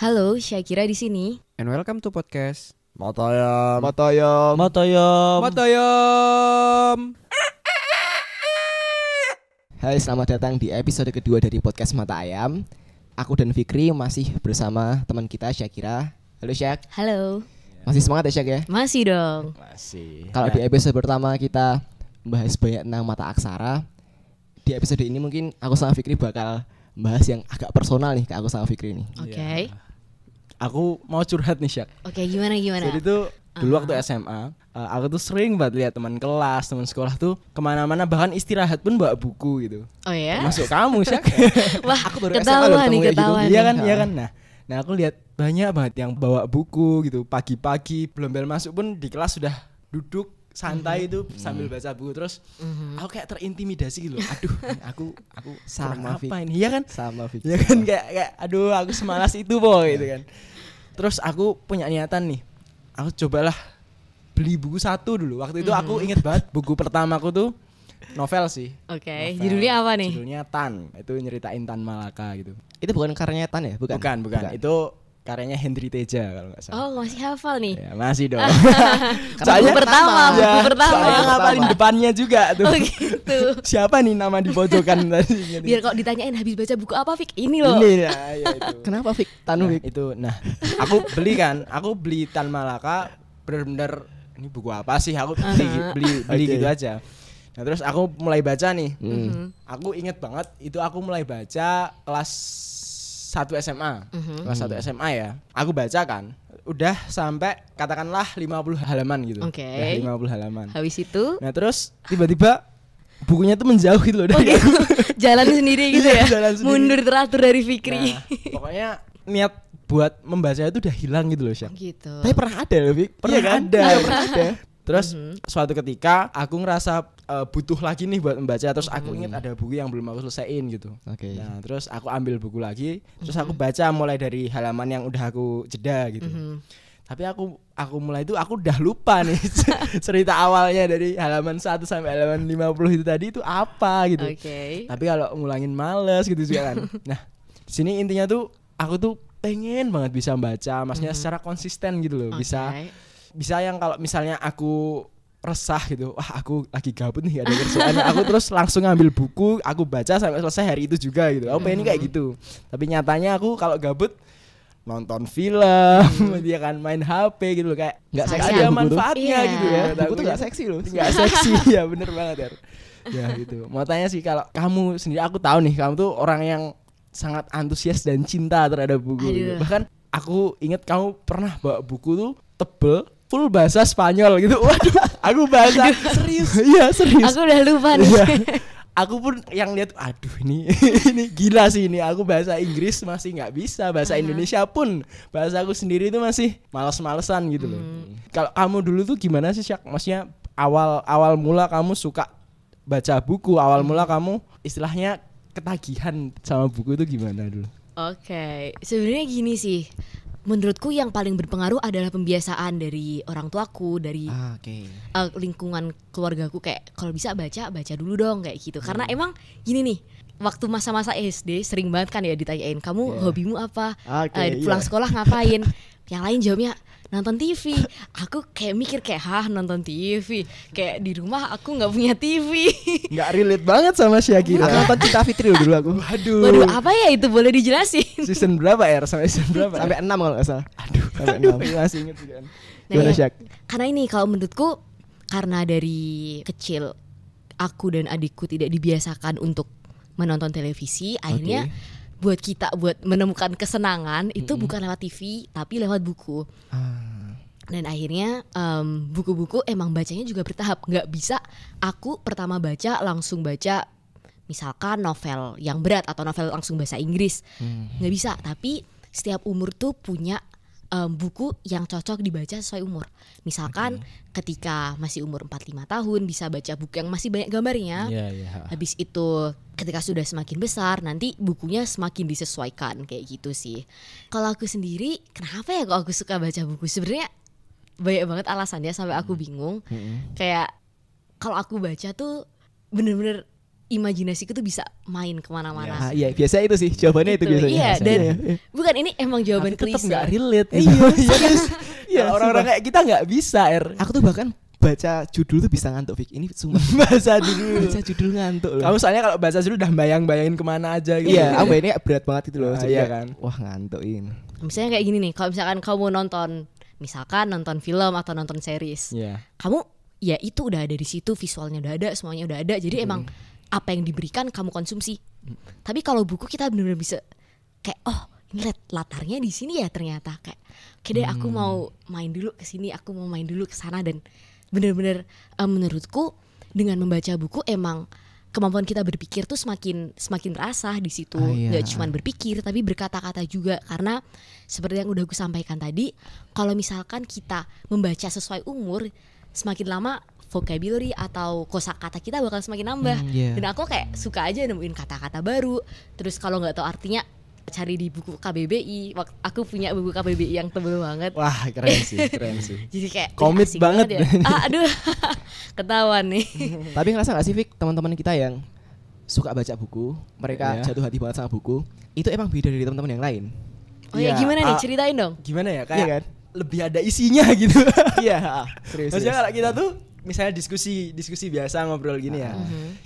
Halo, Syakira di sini. And welcome to podcast Matayam. Matayam. Matayam. Matayam. Hai, selamat datang di episode kedua dari podcast Mata Ayam. Aku dan Fikri masih bersama teman kita Syakira. Halo Syak. Halo. Masih semangat ya Syak ya? Masih dong. Masih. Kalau di episode pertama kita bahas banyak tentang mata aksara, di episode ini mungkin aku sama Fikri bakal bahas yang agak personal nih ke aku sama Fikri nih. Oke. Aku mau curhat nih Syak. Oke, gimana gimana? Jadi tuh dulu waktu SMA, eh, aku tuh sering banget lihat teman kelas, teman sekolah tuh ke mana-mana bahkan istirahat pun bawa buku gitu. oh ya? Masuk kamu Syak. Wah, Aku baru SMA loh ketawa ketemu nih, kayak gitu. ketawa Iya nih. kan, iya kan. Nah, nah aku lihat banyak banget yang bawa buku gitu. Pagi-pagi belum bel masuk pun di kelas sudah duduk santai itu sambil baca buku terus Mhm. aku kayak terintimidasi gitu loh. Aduh, ini aku aku Sama, apa ini? Iya kan? Sama Fikri. ya kan kayak kayak aduh aku semalas itu boy gitu kan terus aku punya niatan nih aku cobalah beli buku satu dulu waktu itu aku inget banget buku pertamaku tuh novel sih Oke, Novel. judulnya apa nih? judulnya Tan itu nyeritain Tan Malaka gitu Itu bukan karyanya Tan ya? Bukan. bukan bukan, itu karyanya Henry Teja kalau nggak salah Oh, masih hafal nih. ya, masih dong Buku pertama, buku Ya, pertama. soalnya ngapalin depannya juga tuh Oh gitu. siapa nih nama di pojokan tadi Biar kalau ditanyain habis baca buku apa, Fik? Ini loh. ini ya, ya itu Kenapa Fik? Nah, Fik? itu nah aku beli kan aku beli Tan Malaka bener-bener ini buku apa sih aku beli beli beli Oke. gitu aja nah terus aku mulai baca nih Mhm. aku inget banget itu aku mulai baca kelas 1 SMA Mhm. kelas 1 SMA ya aku baca kan udah sampai katakanlah 50 halaman gitu Oke. Udah 50 halaman Habis itu nah terus tiba-tiba bukunya tuh menjauh gitu loh Oh dari gitu. aku. Jalan sendiri gitu Iya, ya. jalan sendiri. Mundur teratur dari Fikri. Nah, pokoknya niat buat membaca itu udah hilang gitu loh Syak gitu. Tapi pernah ada loh Fik. Pernah Iya kan? ada. Iya, pernah ada. Terus Mhm. suatu ketika aku ngerasa uh, butuh lagi nih buat membaca terus aku ingat ada buku yang belum aku selesaiin gitu. Oke. Nah, terus aku ambil buku lagi, terus aku baca mulai dari halaman yang udah aku jeda gitu. Mhm. Tapi aku aku mulai itu aku udah lupa nih cerita awalnya dari halaman 1 sampai halaman 50 itu tadi itu apa gitu. Oke. Tapi kalau ngulangin males gitu juga kan. Nah, di sini intinya tuh aku tuh pengen banget bisa baca, maksudnya secara konsisten gitu loh, bisa Oke. Bisa yang kalau misalnya aku resah gitu wah aku lagi gabut nih ada kerjaan aku terus langsung ngambil buku aku baca sampai selesai hari itu juga gitu aku pengen kayak gitu tapi nyatanya aku kalau gabut nonton film dia kan main HP gitu loh kayak nggak Sayang. ada Buku tuh. manfaatnya Iya. gitu ya Buku tuh gak seksi loh. nggak seksi ya bener banget ya ya gitu mau tanya sih kalau kamu sendiri aku tahu nih kamu tuh orang yang sangat antusias dan cinta terhadap buku gitu. Bahkan aku inget kamu pernah bawa buku tuh tebel full bahasa Spanyol gitu. Waduh aku bahasa serius. Iya serius. Aku udah lupa nih. Iya. aku pun yang lihat aduh ini ini gila sih ini. Aku bahasa Inggris masih nggak bisa. Bahasa Indonesia pun bahasa aku sendiri itu masih males-malesan gitu loh. Hmm. kalau kamu dulu tuh gimana sih Syak? Maksudnya awal awal mula kamu suka baca buku? Hmm. awal mula kamu istilahnya ketagihan sama buku itu gimana dulu? Oke, sebenarnya gini sih. Menurutku yang paling berpengaruh adalah pembiasaan dari orang tuaku, dari Ah, Oke. eh, lingkungan keluargaku kayak kalau bisa baca baca dulu dong kayak gitu. Karena emang gini nih, waktu masa-masa SD sering banget kan ya ditanyain kamu Iya. hobimu apa, Oke, Eh, pulang iya. sekolah ngapain. yang lain jawabnya nonton TV. Aku kayak mikir kayak hah nonton TV. Kayak di rumah aku nggak punya TV. nggak relate banget sama Syakira Aku nonton Cinta Fitri dulu aku. waduh Waduh apa ya itu boleh dijelasin? season berapa ya sampai season berapa? Sampai 6 kalau nggak salah. aduh Sampai aduh 6. masih inget juga kan. Nah, Gimana ya, Syak Karena ini kalau menurutku karena dari kecil aku dan adikku tidak dibiasakan untuk menonton televisi, akhirnya buat kita buat menemukan kesenangan itu bukan lewat TV tapi lewat buku. Ah. Dan akhirnya em, buku-buku emang bacanya juga bertahap. nggak bisa aku pertama baca langsung baca misalkan novel yang berat atau novel langsung bahasa Inggris. nggak bisa. Tapi setiap umur tuh punya em, buku yang cocok dibaca sesuai umur. Misalkan ketika masih umur 45 tahun bisa baca buku yang masih banyak gambarnya. Iya iya. Habis itu ketika sudah semakin besar nanti bukunya semakin disesuaikan kayak gitu sih. Kalau aku sendiri kenapa ya kok aku suka baca buku? Sebenarnya banyak banget alasannya sampai aku bingung. Kayak kalau aku baca tuh bener-bener imajinasiku tuh bisa main ke mana-mana. Ah, iya, biasa itu sih jawabannya itu Gitu, biasanya. Iya, Biasanya. dan Iya, iya. bukan ini emang jawaban Tapi tetap nggak relate. Iya, Iya, Iya, orang-orang kayak kita nggak bisa er. Aku tuh bahkan baca judul tuh bisa ngantuk Fik. Ini sumpah Baca dulu. baca judul ngantuk loh. Kamu soalnya kalau baca dulu udah bayang-bayangin ke mana aja gitu. Iya, aku ini berat banget itu loh. Ah, iya kan. Wah ngantuk ini. Misalnya kayak gini nih, kalau misalkan kamu nonton, misalkan nonton film atau nonton series, Iya. kamu ya itu udah ada di situ, visualnya udah ada, semuanya udah ada. Jadi emang apa yang diberikan kamu konsumsi. Tapi kalau buku kita benar-benar bisa kayak oh ini lihat latarnya di sini ya ternyata. Kayak oke deh aku mau main dulu ke sini, aku mau main dulu ke sana. Dan benar-benar eh, menurutku dengan membaca buku emang kemampuan kita berpikir tuh semakin semakin terasa di situ. Ah, iya. nggak cuma berpikir tapi berkata-kata juga. Karena seperti yang udah aku sampaikan tadi kalau misalkan kita membaca sesuai umur semakin lama vocabulary atau kosakata kita bakal semakin nambah Hmm, iya. dan aku kayak suka aja nemuin kata-kata baru terus kalau nggak tahu artinya cari di buku KBBI aku punya buku KBBI yang tebel banget Wah, keren sih, keren sih. jadi kayak Komit "Ih, asik banget." ya. ah, aduh ketahuan nih Tapi ngerasa gak sih Fik teman-teman kita yang suka baca buku, mereka Iya. jatuh hati banget sama buku, itu emang beda dari teman-teman yang lain. oh ya Iya, gimana nih ah, ceritain dong Gimana ya? Kayak Iya kan? lebih ada isinya gitu. Iya, serius. Maksudnya kalau kita tuh misalnya diskusi diskusi biasa ngobrol gini ya.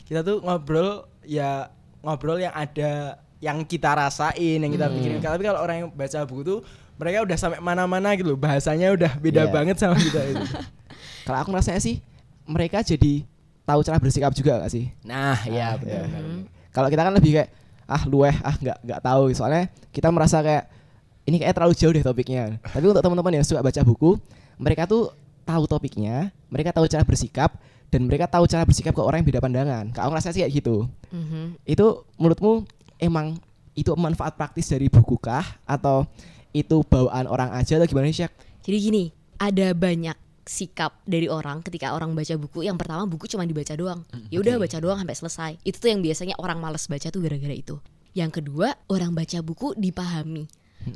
Kita tuh ngobrol ya ngobrol yang ada yang kita rasain, yang kita pikirin. Tapi kalau orang yang baca buku tuh mereka udah sampai mana-mana gitu loh. Bahasanya udah beda Iya. banget sama kita itu. Kalau aku ngerasanya sih mereka jadi tahu cara bersikap juga gak sih? Nah, Ah, iya benar. iya. Kalau kita kan lebih kayak ah lueh ah nggak nggak tahu soalnya kita merasa kayak ini kayak terlalu jauh deh topiknya. Tapi untuk teman-teman yang suka baca buku, mereka tuh tahu topiknya, mereka tahu cara bersikap dan mereka tahu cara bersikap ke orang yang beda pandangan. Kalau aku ngerasa sih kayak gitu. Mhm. Itu menurutmu emang itu manfaat praktis dari buku kah atau itu bawaan orang aja atau gimana sih? Jadi gini, ada banyak sikap dari orang ketika orang baca buku. Yang pertama buku cuma dibaca doang. Ya udah baca doang sampai selesai. Itu tuh yang biasanya orang males baca tuh gara-gara itu. Yang kedua, orang baca buku dipahami.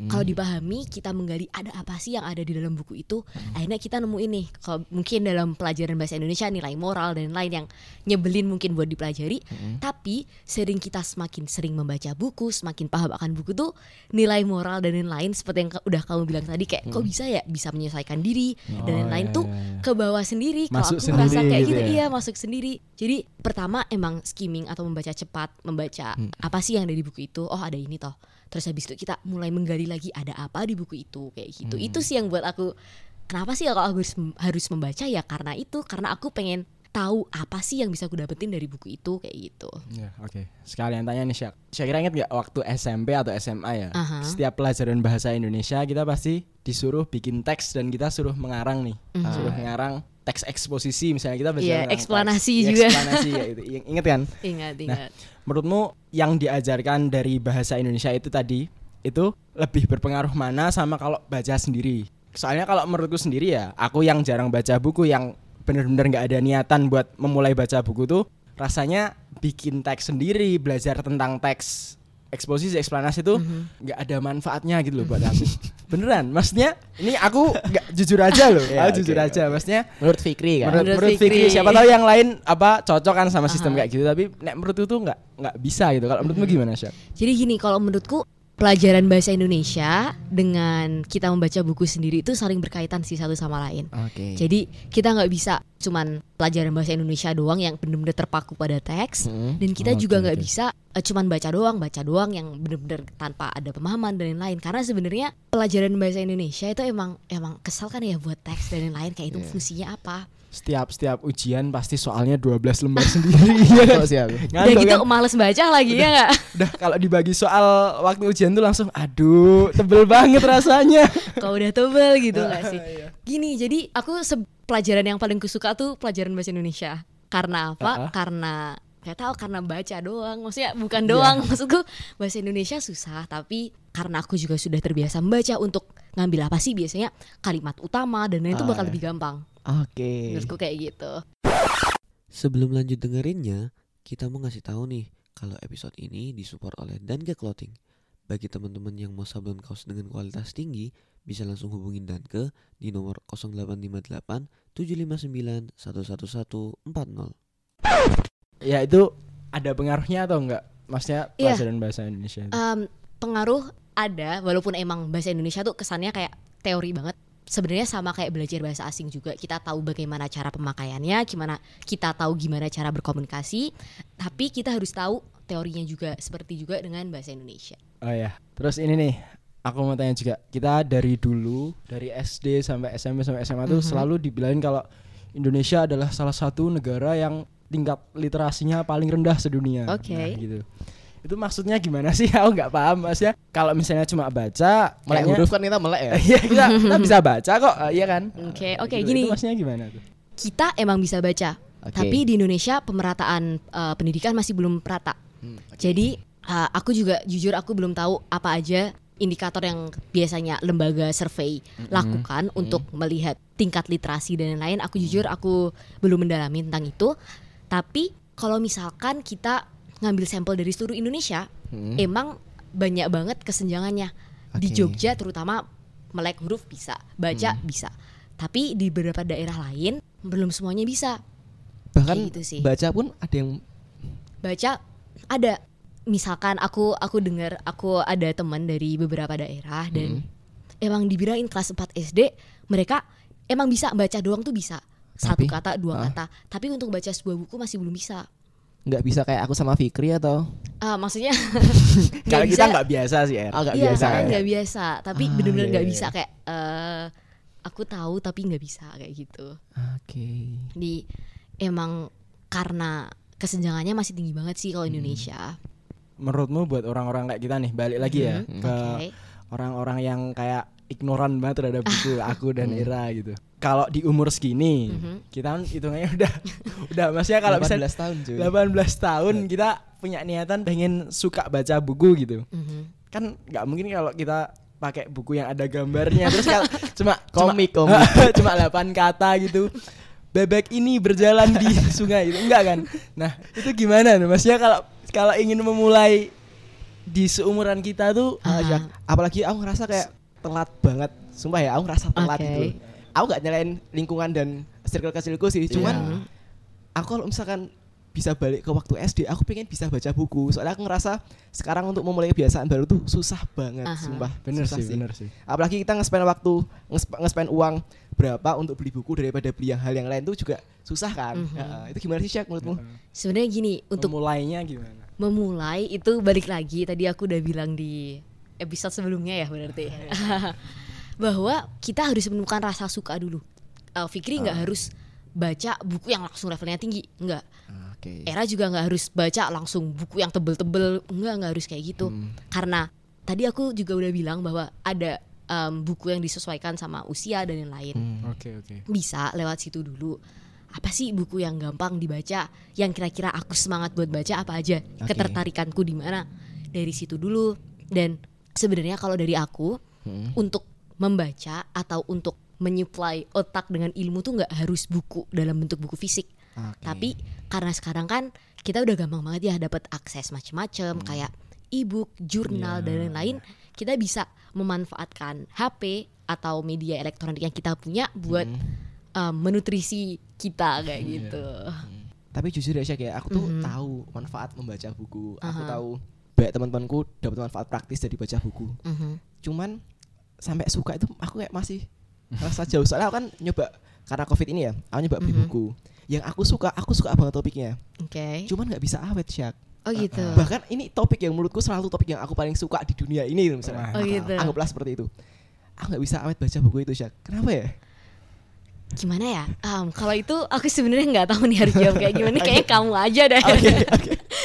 Kalau dipahami, kita menggali ada apa sih yang ada di dalam buku itu. Akhirnya kita nemu ini. Kalau mungkin dalam pelajaran bahasa Indonesia nilai moral dan lain yang nyebelin mungkin buat dipelajari. Tapi sering kita semakin sering membaca buku, semakin paham akan buku tuh nilai moral dan lain-lain seperti yang udah kamu bilang tadi kayak kok bisa ya bisa menyesuaikan diri dan Oh, lain-lain iya, tuh iya, iya. ke bawah sendiri. Kalau aku merasa sendiri kayak gitu gitu, ya? iya masuk sendiri. Jadi pertama emang skimming atau membaca cepat, membaca apa sih yang ada di buku itu. Oh ada ini toh. Terus habis itu kita mulai menggali lagi ada apa di buku itu kayak gitu. Itu sih yang buat aku kenapa sih kalau aku harus harus membaca ya karena itu karena aku pengen tahu apa sih yang bisa aku dapetin dari buku itu kayak gitu. Ya, oke. Sekalian tanya nih Syak. Syakira inget gak waktu SMP atau SMA ya? Aha. Setiap pelajaran bahasa Indonesia kita pasti disuruh bikin teks dan kita suruh mengarang nih. Suruh mengarang teks eksposisi misalnya kita belajar Iya, tentang eksplanasi teks. Iya, juga. Eksplanasi ya itu. Ing- Ingat kan? Ingat Nah, ingat. Menurutmu yang diajarkan dari bahasa Indonesia itu tadi itu lebih berpengaruh mana sama kalau baca sendiri? Soalnya kalau menurutku sendiri ya, aku yang jarang baca buku yang benar-benar nggak ada niatan buat memulai baca buku tuh rasanya bikin teks sendiri, belajar tentang teks eksposisi eksplanasi itu nggak ada manfaatnya gitu loh buat aku. Beneran, maksudnya ini aku nggak jujur aja loh, Ya, aku jujur oke. aja, maksudnya Menurut Fikri kan? menurut, Menurut Fikri Fikri. siapa tahu yang lain apa cocok kan sama sistem Aha. kayak gitu tapi nek menurutku tuh nggak nggak bisa gitu kalau menurutmu gimana Syak? Jadi gini, kalau menurutku pelajaran bahasa Indonesia dengan kita membaca buku sendiri itu saling berkaitan sih satu sama lain. Oke. Jadi kita nggak bisa cuman pelajaran bahasa Indonesia doang yang benar-benar terpaku pada teks Mm. dan kita Oke, juga nggak oke. bisa eh, cuman baca doang, baca doang yang benar-benar tanpa ada pemahaman dan lain-lain. Karena sebenarnya pelajaran bahasa Indonesia itu emang emang kesal kan ya buat teks dan lain-lain kayak itu fungsinya apa. Setiap setiap ujian pasti soalnya 12 lembar sendiri. Iya kan? Ngantuk sih aku. Udah Ngantuk gitu kan? males baca lagi ya nggak? Udah kalau dibagi soal waktu ujian tuh langsung aduh tebel banget rasanya. Kau udah tebel gitu nggak sih? Gini, jadi aku pelajaran yang paling kusuka tuh pelajaran bahasa Indonesia. Karena apa? Ah-ah. Karena nggak tahu karena baca doang. Maksudnya bukan Iya. doang. Maksudku bahasa Indonesia susah, tapi karena aku juga sudah terbiasa membaca untuk ngambil apa sih biasanya kalimat utama dan lain itu Ah, bakal iya. lebih gampang. Oke. Menurutku kayak gitu. Sebelum lanjut dengerinnya, kita mau ngasih tahu nih kalau episode ini disupport oleh Danke Clothing. Bagi teman-teman yang mau sablon kaos dengan kualitas tinggi, bisa langsung hubungin Danke di nomor 0858 759 11140. Ya itu ada pengaruhnya atau enggak? Maksudnya Iya. pelajaran bahasa Indonesia itu. Em, pengaruh ada walaupun emang bahasa Indonesia tuh kesannya kayak teori banget sebenarnya sama kayak belajar bahasa asing juga kita tahu bagaimana cara pemakaiannya gimana kita tahu gimana cara berkomunikasi tapi kita harus tahu teorinya juga seperti juga dengan bahasa Indonesia Oh ya. Terus ini nih, aku mau tanya juga. Kita dari dulu, dari SD sampai SMP sampai SMA tuh Mhm. selalu dibilangin kalau Indonesia adalah salah satu negara yang tingkat literasinya paling rendah sedunia. Oke. Nah, gitu. Itu maksudnya gimana sih? Aku nggak paham maksudnya. Kalau misalnya cuma baca, Melek huruf kan kita melek ya. Iya, kita, kita bisa baca kok, eh, iya kan? Oke, Nah, oke, gitu. gini. Itu maksudnya gimana tuh? kita emang bisa baca Oke. tapi di Indonesia pemerataan eh, pendidikan masih belum merata Hmm, Jadi uh, aku juga jujur aku belum tahu apa aja indikator yang biasanya lembaga survei lakukan untuk melihat tingkat literasi dan lain-lain. Aku jujur aku belum mendalami tentang itu. Tapi kalau misalkan kita ngambil sampel dari seluruh Indonesia, Hmm. emang banyak banget kesenjangannya. Di Oke. Jogja terutama melek huruf bisa, baca bisa. Tapi di beberapa daerah lain belum semuanya bisa. Bahkan gitu sih. baca pun ada yang baca ada misalkan aku aku dengar aku ada teman dari beberapa daerah dan emang dibilangin kelas 4 SD mereka emang bisa baca doang tuh bisa satu Tapi- kata dua ah. kata tapi untuk baca sebuah buku masih belum bisa nggak bisa kayak aku sama Fikri atau Ah, maksudnya Kalau kita nggak biasa sih, Er. Ah, nggak iya biasa kan ya? nggak biasa tapi Ah, bener-bener iya, nggak iya. bisa kayak eh aku tahu tapi nggak bisa kayak gitu Oke. di emang karena kesenjangannya masih tinggi banget sih Hmm. kalau Indonesia Menurutmu buat orang-orang kayak kita nih, balik lagi ya Mhm, ke oke. orang-orang yang kayak ignoran banget terhadap buku aku dan Hmm. Ira gitu. Kalau di umur segini, Mhm. kita kan hitungannya udah udah maksudnya kalau bisa 18 tahun cuy. 18 tahun kita punya niatan pengen suka baca buku gitu. Mhm. Kan nggak mungkin kalau kita pakai buku yang ada gambarnya terus kalau cuma Komik, cuma, komik. cuma 8 kata gitu. Bebek ini berjalan di sungai itu enggak kan? Nah, itu gimana tuh? Maksudnya kalau kalau ingin memulai di seumuran kita tuh Aha. ya. Apalagi aku ngerasa kayak telat banget. Sumpah ya, aku ngerasa telat Oke. gitu. loh. Aku gak nyalain lingkungan dan circle kecilku sih, cuman Iya. aku kalau misalkan bisa balik ke waktu SD, aku pengen bisa baca buku. Soalnya aku ngerasa sekarang untuk memulai kebiasaan baru tuh susah banget, Aha. sumpah. bener Susah sih, bener sih. Apalagi kita nge-spend waktu, nge-sp- nge-spend uang berapa untuk beli buku daripada beli yang hal yang lain tuh juga susah kan. Mhm. Ya, itu gimana sih Syak menurutmu? sebenarnya gini untuk memulainya gimana? memulai itu balik lagi tadi aku udah bilang di episode sebelumnya ya berarti bahwa kita harus menemukan rasa suka dulu. Uh, Fikri nggak harus baca buku yang langsung levelnya tinggi, nggak. Oke. Era juga nggak harus baca langsung buku yang tebel-tebel, nggak nggak harus kayak gitu. Karena tadi aku juga udah bilang bahwa ada um, buku yang disesuaikan sama usia dan lain-lain Hmm. Oke, oke. bisa lewat situ dulu apa sih buku yang gampang dibaca yang kira-kira aku semangat buat baca apa aja Oke. ketertarikanku di mana dari situ dulu dan sebenarnya kalau dari aku Hmm. untuk membaca atau untuk menyuplai otak dengan ilmu tuh nggak harus buku dalam bentuk buku fisik Oke. tapi karena sekarang kan kita udah gampang banget ya dapat akses macem-macem kayak e-book, jurnal Iya. dan lain-lain kita bisa memanfaatkan HP atau media elektronik yang kita punya buat um, menutrisi kita kayak Iya. gitu. Tapi jujur ya Syak ya, aku tuh Mhm. tahu manfaat membaca buku. Aku Aha. tahu banyak teman-temanku dapat manfaat praktis dari baca buku. Mhm. Cuman sampai suka itu aku kayak masih rasa jauh. Soalnya aku kan nyoba karena covid ini ya, aku nyoba beli Mhm. buku. Yang aku suka, aku suka banget topiknya. Oke. Cuman nggak bisa awet Syak. Oh gitu. Bahkan ini topik yang menurutku selalu topik yang aku paling suka di dunia ini misalnya. Oh gitu. Anggaplah seperti itu. Aku nggak bisa awet baca buku itu Syak. Kenapa ya? Gimana ya? Um, kalau itu aku sebenarnya nggak tahu nih harus jawab kayak gimana. Kayaknya kamu aja deh.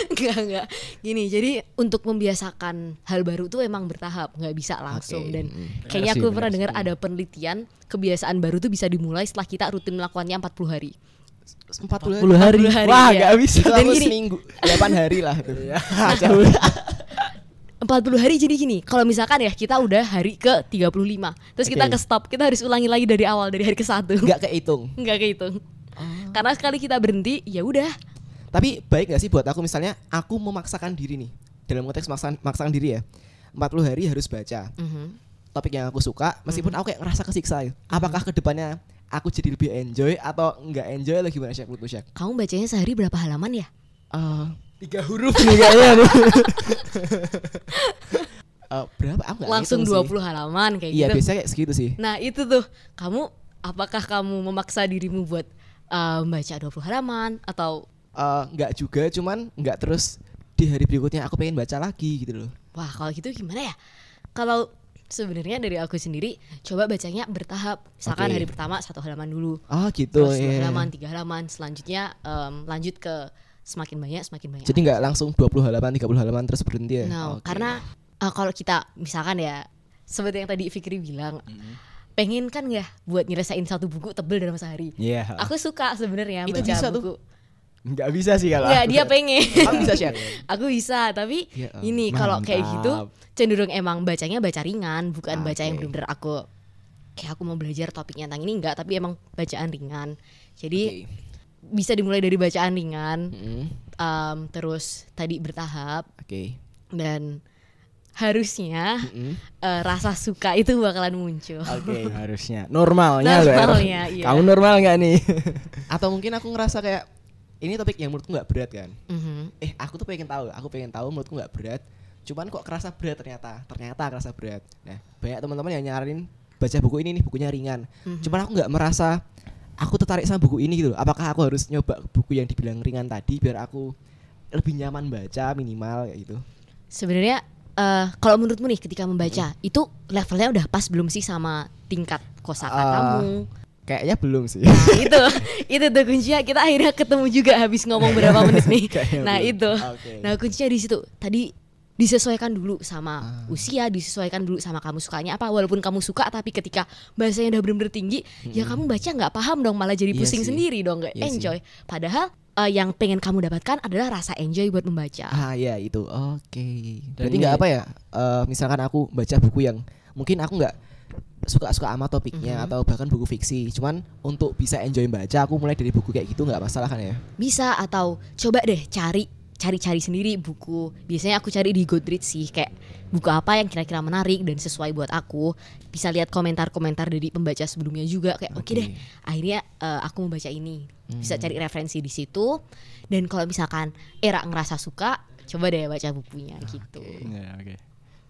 Enggak enggak. Gini, jadi untuk membiasakan hal baru tuh emang bertahap, nggak bisa langsung Oke. dan Mm. kayaknya Benar aku pernah dengar ada penelitian kebiasaan baru tuh bisa dimulai setelah kita rutin melakukannya 40 hari. 40 40 hari. 40 hari, Wah, iya. nggak bisa. Itu Dan gini- seminggu, 8 hari lah. itu. Iya. Baca. 40 hari jadi gini, kalau misalkan ya kita udah hari ke 35, terus kita Oke. ke stop, kita harus ulangi lagi dari awal dari hari ke satu. Nggak kehitung. Enggak kehitung. Karena sekali kita berhenti, ya udah. Tapi baik gak sih buat aku misalnya aku memaksakan diri nih dalam konteks maksakan, maksakan diri ya 40 hari harus baca Mhm. topik yang aku suka meskipun aku kayak ngerasa kesiksa ya. Apakah ke depannya aku jadi lebih enjoy atau nggak enjoy atau gimana sih menurutmu Syak? Kamu bacanya sehari berapa halaman ya? Eh, Tiga huruf nih kayaknya nih. Eh, berapa? Aku langsung ngitung 20 sih. halaman kayak Iya, gitu. biasanya kayak segitu sih. Nah itu tuh kamu apakah kamu memaksa dirimu buat uh, membaca 20 halaman atau Eh, nggak juga, cuman nggak terus di hari berikutnya aku pengen baca lagi gitu loh. wah kalau gitu gimana ya? Kalau sebenarnya dari aku sendiri coba bacanya bertahap. Misalkan Oke. hari pertama satu halaman dulu, Oh gitu terus dua ya. halaman, tiga halaman, selanjutnya em, lanjut ke semakin banyak, semakin banyak. Jadi nggak langsung 20 halaman, 30 halaman terus berhenti ya? Nah, Oke. karena uh, kalau kita misalkan ya seperti yang tadi Fikri bilang, pengen kan ya buat nyelesain satu buku tebel dalam sehari. Iya. Aku suka sebenarnya Itu baca bisa tuh. Nggak bisa sih kalau. Ya aku. dia pengen. Kamu bisa share. aku bisa, tapi Ya, ini kalau kayak gitu cenderung emang bacanya baca ringan, bukan baca yang Oke. bener-bener aku kayak aku mau belajar topiknya tentang ini enggak, tapi emang bacaan ringan. Jadi bisa dimulai dari bacaan ringan, Mm, em, terus tadi bertahap Oke. dan harusnya Mm-mm. eh, rasa suka itu bakalan muncul. Oke, harusnya normalnya loh. Normalnya, iya. Kamu normal nggak nih? Atau mungkin aku ngerasa kayak ini topik yang menurutku nggak berat kan? Mhm. Eh, aku tuh pengen tahu, aku pengen tahu menurutku nggak berat. Cuman kok kerasa berat ternyata, ternyata kerasa berat. Nah, banyak teman-teman yang nyaranin baca buku ini nih bukunya ringan. Cuman aku nggak merasa aku tertarik sama buku ini gitu. loh. Apakah aku harus nyoba buku yang dibilang ringan tadi biar aku lebih nyaman baca minimal kayak gitu? Sebenarnya eh, kalau menurutmu nih ketika membaca itu levelnya udah pas belum sih sama tingkat kosakatamu? Kayaknya belum sih. Nah, itu itu tuh kuncinya kita akhirnya ketemu juga habis ngomong berapa menit nih. Kayaknya Nah, belum. itu. Oke. Nah, kuncinya di situ. Tadi disesuaikan dulu sama usia, disesuaikan dulu sama kamu sukanya apa. Walaupun kamu suka tapi ketika bahasanya udah bener-bener tinggi, ya kamu baca nggak paham dong, malah jadi Iya pusing sih. sendiri dong, nggak Iya sih. enjoy. Padahal eh, yang pengen kamu dapatkan adalah rasa enjoy buat membaca. Ah ya itu, oke. Dan Berarti nggak apa ya? eh, misalkan aku baca buku yang mungkin aku nggak suka-suka sama topiknya atau bahkan buku fiksi. Cuman untuk bisa enjoy baca, aku mulai dari buku kayak gitu nggak masalah kan ya? Bisa atau coba deh cari cari-cari sendiri buku. Biasanya aku cari di Goodreads sih kayak buku apa yang kira-kira menarik dan sesuai buat aku. Bisa lihat komentar-komentar dari pembaca sebelumnya juga kayak oke Oke. deh. Akhirnya eh, aku membaca ini. Bisa cari referensi di situ. Dan kalau misalkan era ngerasa suka, coba deh baca bukunya gitu. Ya, oke.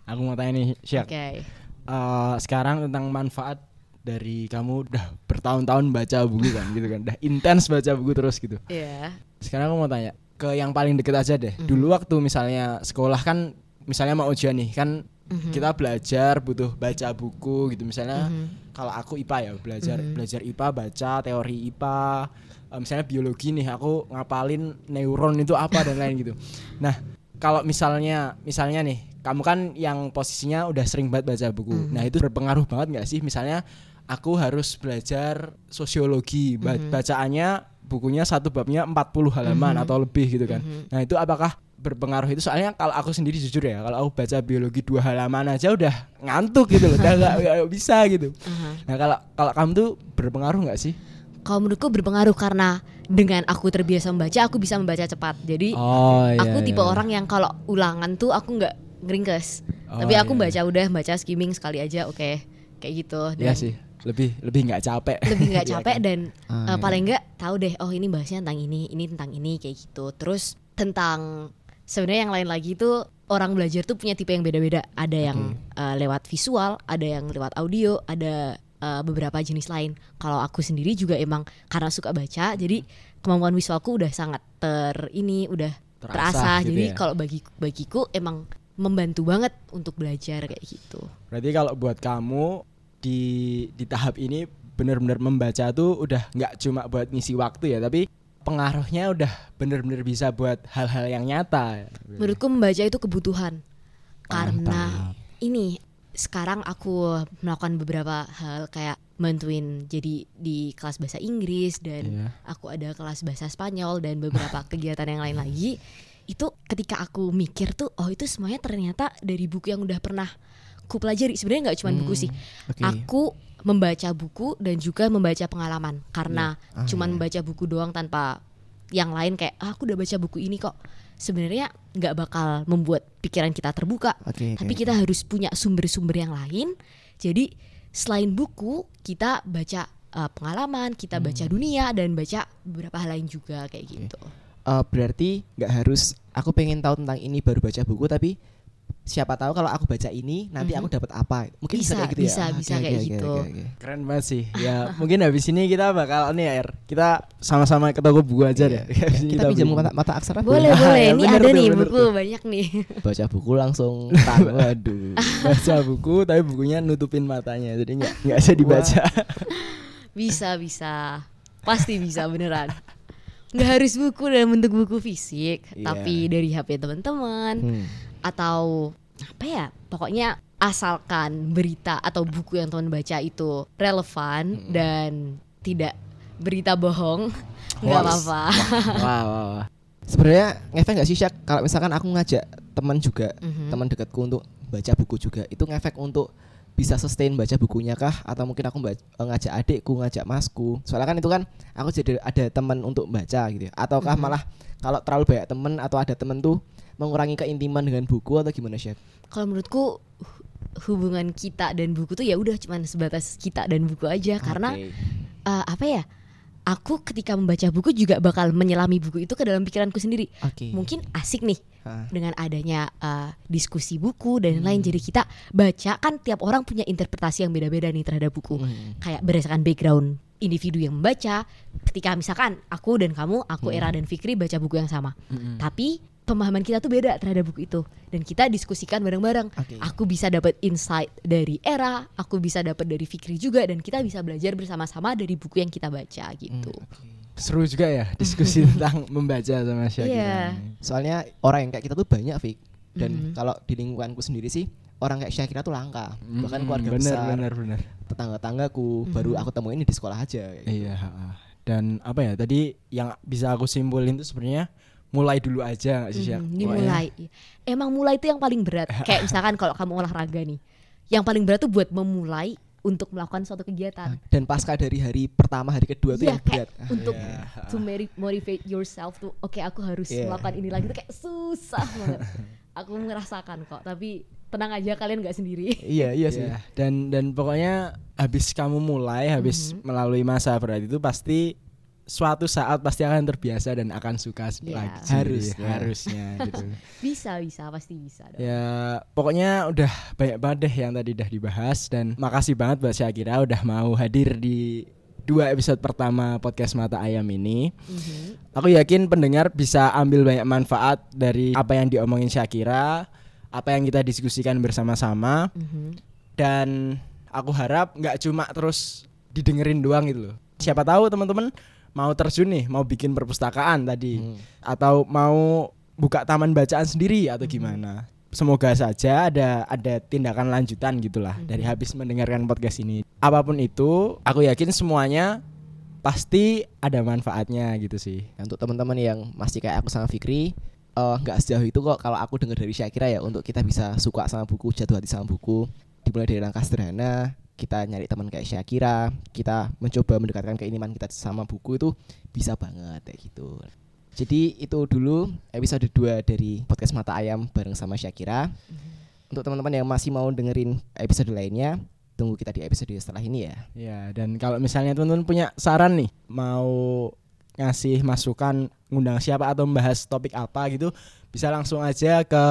Aku mau tanya nih, Syak. Oke. Eh, sekarang tentang manfaat dari kamu udah bertahun-tahun baca buku kan gitu kan. Udah intens baca buku terus gitu. Iya. Sekarang aku mau tanya ke yang paling deket aja deh. Mhm. Dulu waktu misalnya sekolah kan misalnya mau ujian nih kan Mhm. kita belajar butuh baca buku gitu misalnya Mhm. kalau aku IPA ya belajar Mhm. belajar IPA baca teori IPA eh, misalnya biologi nih aku ngapalin neuron itu apa dan lain gitu. Nah, kalau misalnya misalnya nih kamu kan yang posisinya udah sering banget baca buku. Mhm. Nah, itu berpengaruh banget nggak sih misalnya aku harus belajar sosiologi ba- Mhm. bacaannya bukunya satu babnya 40 halaman Mhm. atau lebih gitu kan. Mhm. Nah, itu apakah berpengaruh itu soalnya kalau aku sendiri jujur ya kalau aku baca biologi dua halaman aja udah ngantuk gitu loh udah nggak nggak bisa gitu Aha. nah kalau kalau kamu tuh berpengaruh nggak sih Kalau menurutku berpengaruh karena dengan aku terbiasa membaca, aku bisa membaca cepat. Jadi oh aku tipe orang yang kalau ulangan tuh aku nggak ngeringkes. Oh, Tapi aku iya. baca udah baca skimming sekali aja, oke. Kayak gitu. Iya Dan sih lebih lebih nggak capek lebih nggak Iya capek kan? dan Ah, iya. paling nggak tahu deh oh ini bahasnya tentang ini ini tentang ini kayak gitu terus tentang sebenarnya yang lain lagi itu orang belajar tuh punya tipe yang beda-beda ada yang eh, lewat visual ada yang lewat audio ada eh, beberapa jenis lain kalau aku sendiri juga emang karena suka baca jadi kemampuan visualku udah sangat ter ini udah Terasa terasa, gitu jadi ya. kalau bagi bagiku emang membantu banget untuk belajar kayak gitu berarti kalau buat kamu di di tahap ini benar-benar membaca tuh udah nggak cuma buat ngisi waktu ya tapi pengaruhnya udah benar-benar bisa buat hal-hal yang nyata Menurutku membaca itu kebutuhan. Karena Mantap. ini sekarang aku melakukan beberapa hal kayak bantuin jadi di kelas bahasa Inggris dan Iya. aku ada kelas bahasa Spanyol dan beberapa kegiatan yang lain lagi. Itu ketika aku mikir tuh oh itu semuanya ternyata dari buku yang udah pernah ku pelajari. Sebenarnya nggak cuma buku sih. Oke. Aku membaca buku dan juga membaca pengalaman karena Ah, cuman iya. membaca buku doang tanpa yang lain kayak ah, aku udah baca buku ini kok sebenarnya nggak bakal membuat pikiran kita terbuka oke, tapi kita harus punya sumber-sumber yang lain jadi selain buku kita baca uh, pengalaman kita Hmm. baca dunia dan baca beberapa hal lain juga kayak gitu eh, berarti nggak harus aku pengen tahu tentang ini baru baca buku tapi siapa tahu kalau aku baca ini nanti Mhm. aku dapat apa mungkin bisa, Bisa, kayak gitu ya bisa, Ah, bisa oke, kayak oke, gitu. oke, oke. Keren banget sih. Ya, mungkin habis ini kita bakal nih ya, Er. Kita sama-sama ke toko buku aja Iya. deh. Habis ini kita pinjam mata, mata aksara Boleh, boleh. ya, Ini bener ada tuh, nih bener buku tuh. banyak nih. baca buku langsung tang waduh baca buku tapi bukunya nutupin matanya. Jadi nggak nggak bisa dibaca. Bisa, bisa. Pasti bisa beneran. Nggak harus buku dalam bentuk buku fisik, Iya. tapi dari HP teman-teman Hmm. atau apa ya? Pokoknya asalkan berita atau buku yang teman baca itu relevan dan tidak berita bohong, nggak apa-apa. wah, wah, wah. sebenarnya ngefek nggak sih Syak kalau misalkan aku ngajak teman juga Mhm. teman dekatku untuk baca buku juga itu ngefek untuk bisa sustain baca bukunya kah? Atau mungkin aku eh, ngajak adikku ngajak masku. Soalnya kan itu kan aku jadi ada teman untuk baca gitu. Ataukah Mhm. malah kalau terlalu banyak teman atau ada teman tuh mengurangi keintiman dengan buku atau gimana sih Kalau menurutku hu- hubungan kita dan buku tuh ya udah cuman sebatas kita dan buku aja. Karena eh, apa ya? Aku ketika membaca buku juga bakal menyelami buku itu ke dalam pikiranku sendiri. oke Mungkin asik nih Ah. dengan adanya eh, diskusi buku dan lain jadi kita baca kan tiap orang punya interpretasi yang beda-beda nih terhadap buku. Hmm. Kayak berdasarkan background individu yang membaca. Ketika misalkan aku dan kamu, aku Era dan Fikri baca buku yang sama. Tapi pemahaman kita tuh beda terhadap buku itu dan kita diskusikan bareng-bareng. Oke. Aku bisa dapat insight dari Era, aku bisa dapat dari Fikri juga dan kita bisa belajar bersama-sama dari buku yang kita baca gitu. Seru juga ya diskusi tentang membaca sama Syakira. Iya. soalnya orang yang kayak kita tuh banyak Fik dan Mhm. kalau di lingkunganku sendiri sih orang kayak Syakira tuh langka bahkan Mm, keluarga bener, besar bener, bener. tetangga-tanggaku baru aku temuin di sekolah aja gitu. Iya. ha-ha. Dan apa ya tadi yang bisa aku simpulin tuh sebenarnya mulai dulu aja nggak sih Pokoknya- dimulai. Emang mulai itu yang paling berat. Kayak misalkan kalau kamu olahraga nih, yang paling berat tuh buat memulai untuk melakukan suatu kegiatan. dan pasca dari hari pertama hari kedua tuh Iya yang berat untuk Iya. to motivate yourself tuh, oke aku harus Iya. melakukan ini lagi tuh kayak susah banget. aku ngerasakan kok, tapi tenang aja kalian nggak sendiri. iya iya sih Iya, Dan dan pokoknya habis kamu mulai, habis Mhm. melalui masa berat itu pasti suatu saat pasti akan terbiasa dan akan suka Iya. lagi. Harusnya. harusnya gitu. Bisa bisa pasti bisa. dong. Ya, pokoknya udah banyak banget deh yang tadi udah dibahas dan makasih banget buat Syakira udah mau hadir di dua episode pertama podcast Mata Ayam ini. Mhm. Aku yakin pendengar bisa ambil banyak manfaat dari apa yang diomongin Syakira, apa yang kita diskusikan bersama-sama Mhm. dan aku harap nggak cuma terus didengerin doang gitu loh. Siapa tahu teman-teman mau terjun nih, mau bikin perpustakaan tadi Hmm. atau mau buka taman bacaan sendiri atau gimana. Semoga saja ada ada tindakan lanjutan gitulah dari habis mendengarkan podcast ini. Apa pun itu, aku yakin semuanya pasti ada manfaatnya gitu sih. Nah, untuk teman-teman yang masih kayak aku sama Fikri eh, nggak sejauh itu kok kalau aku dengar dari Syakira ya untuk kita bisa suka sama buku jatuh hati sama buku dimulai dari langkah sederhana kita nyari teman kayak Syakira kita mencoba mendekatkan keinginan kita sama buku itu bisa banget kayak gitu jadi itu dulu episode 2 dari podcast mata ayam bareng sama Syakira untuk teman-teman yang masih mau dengerin episode lainnya tunggu kita di episode setelah ini ya Ya, dan kalau misalnya teman-teman punya saran nih, mau ngasih masukan ngundang siapa atau membahas topik apa gitu, bisa langsung aja ke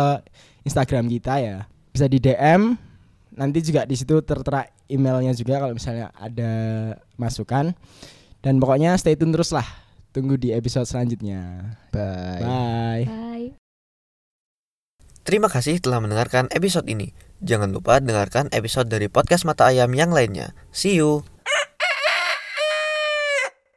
Instagram kita ya. Bisa di DM. Nanti juga di situ tertera emailnya juga kalau misalnya ada masukan. Dan pokoknya stay tune terus lah. Tunggu di episode selanjutnya. bye Bye. Bye. Terima kasih telah mendengarkan episode ini. Jangan lupa dengarkan episode dari podcast Mata Ayam yang lainnya. See you.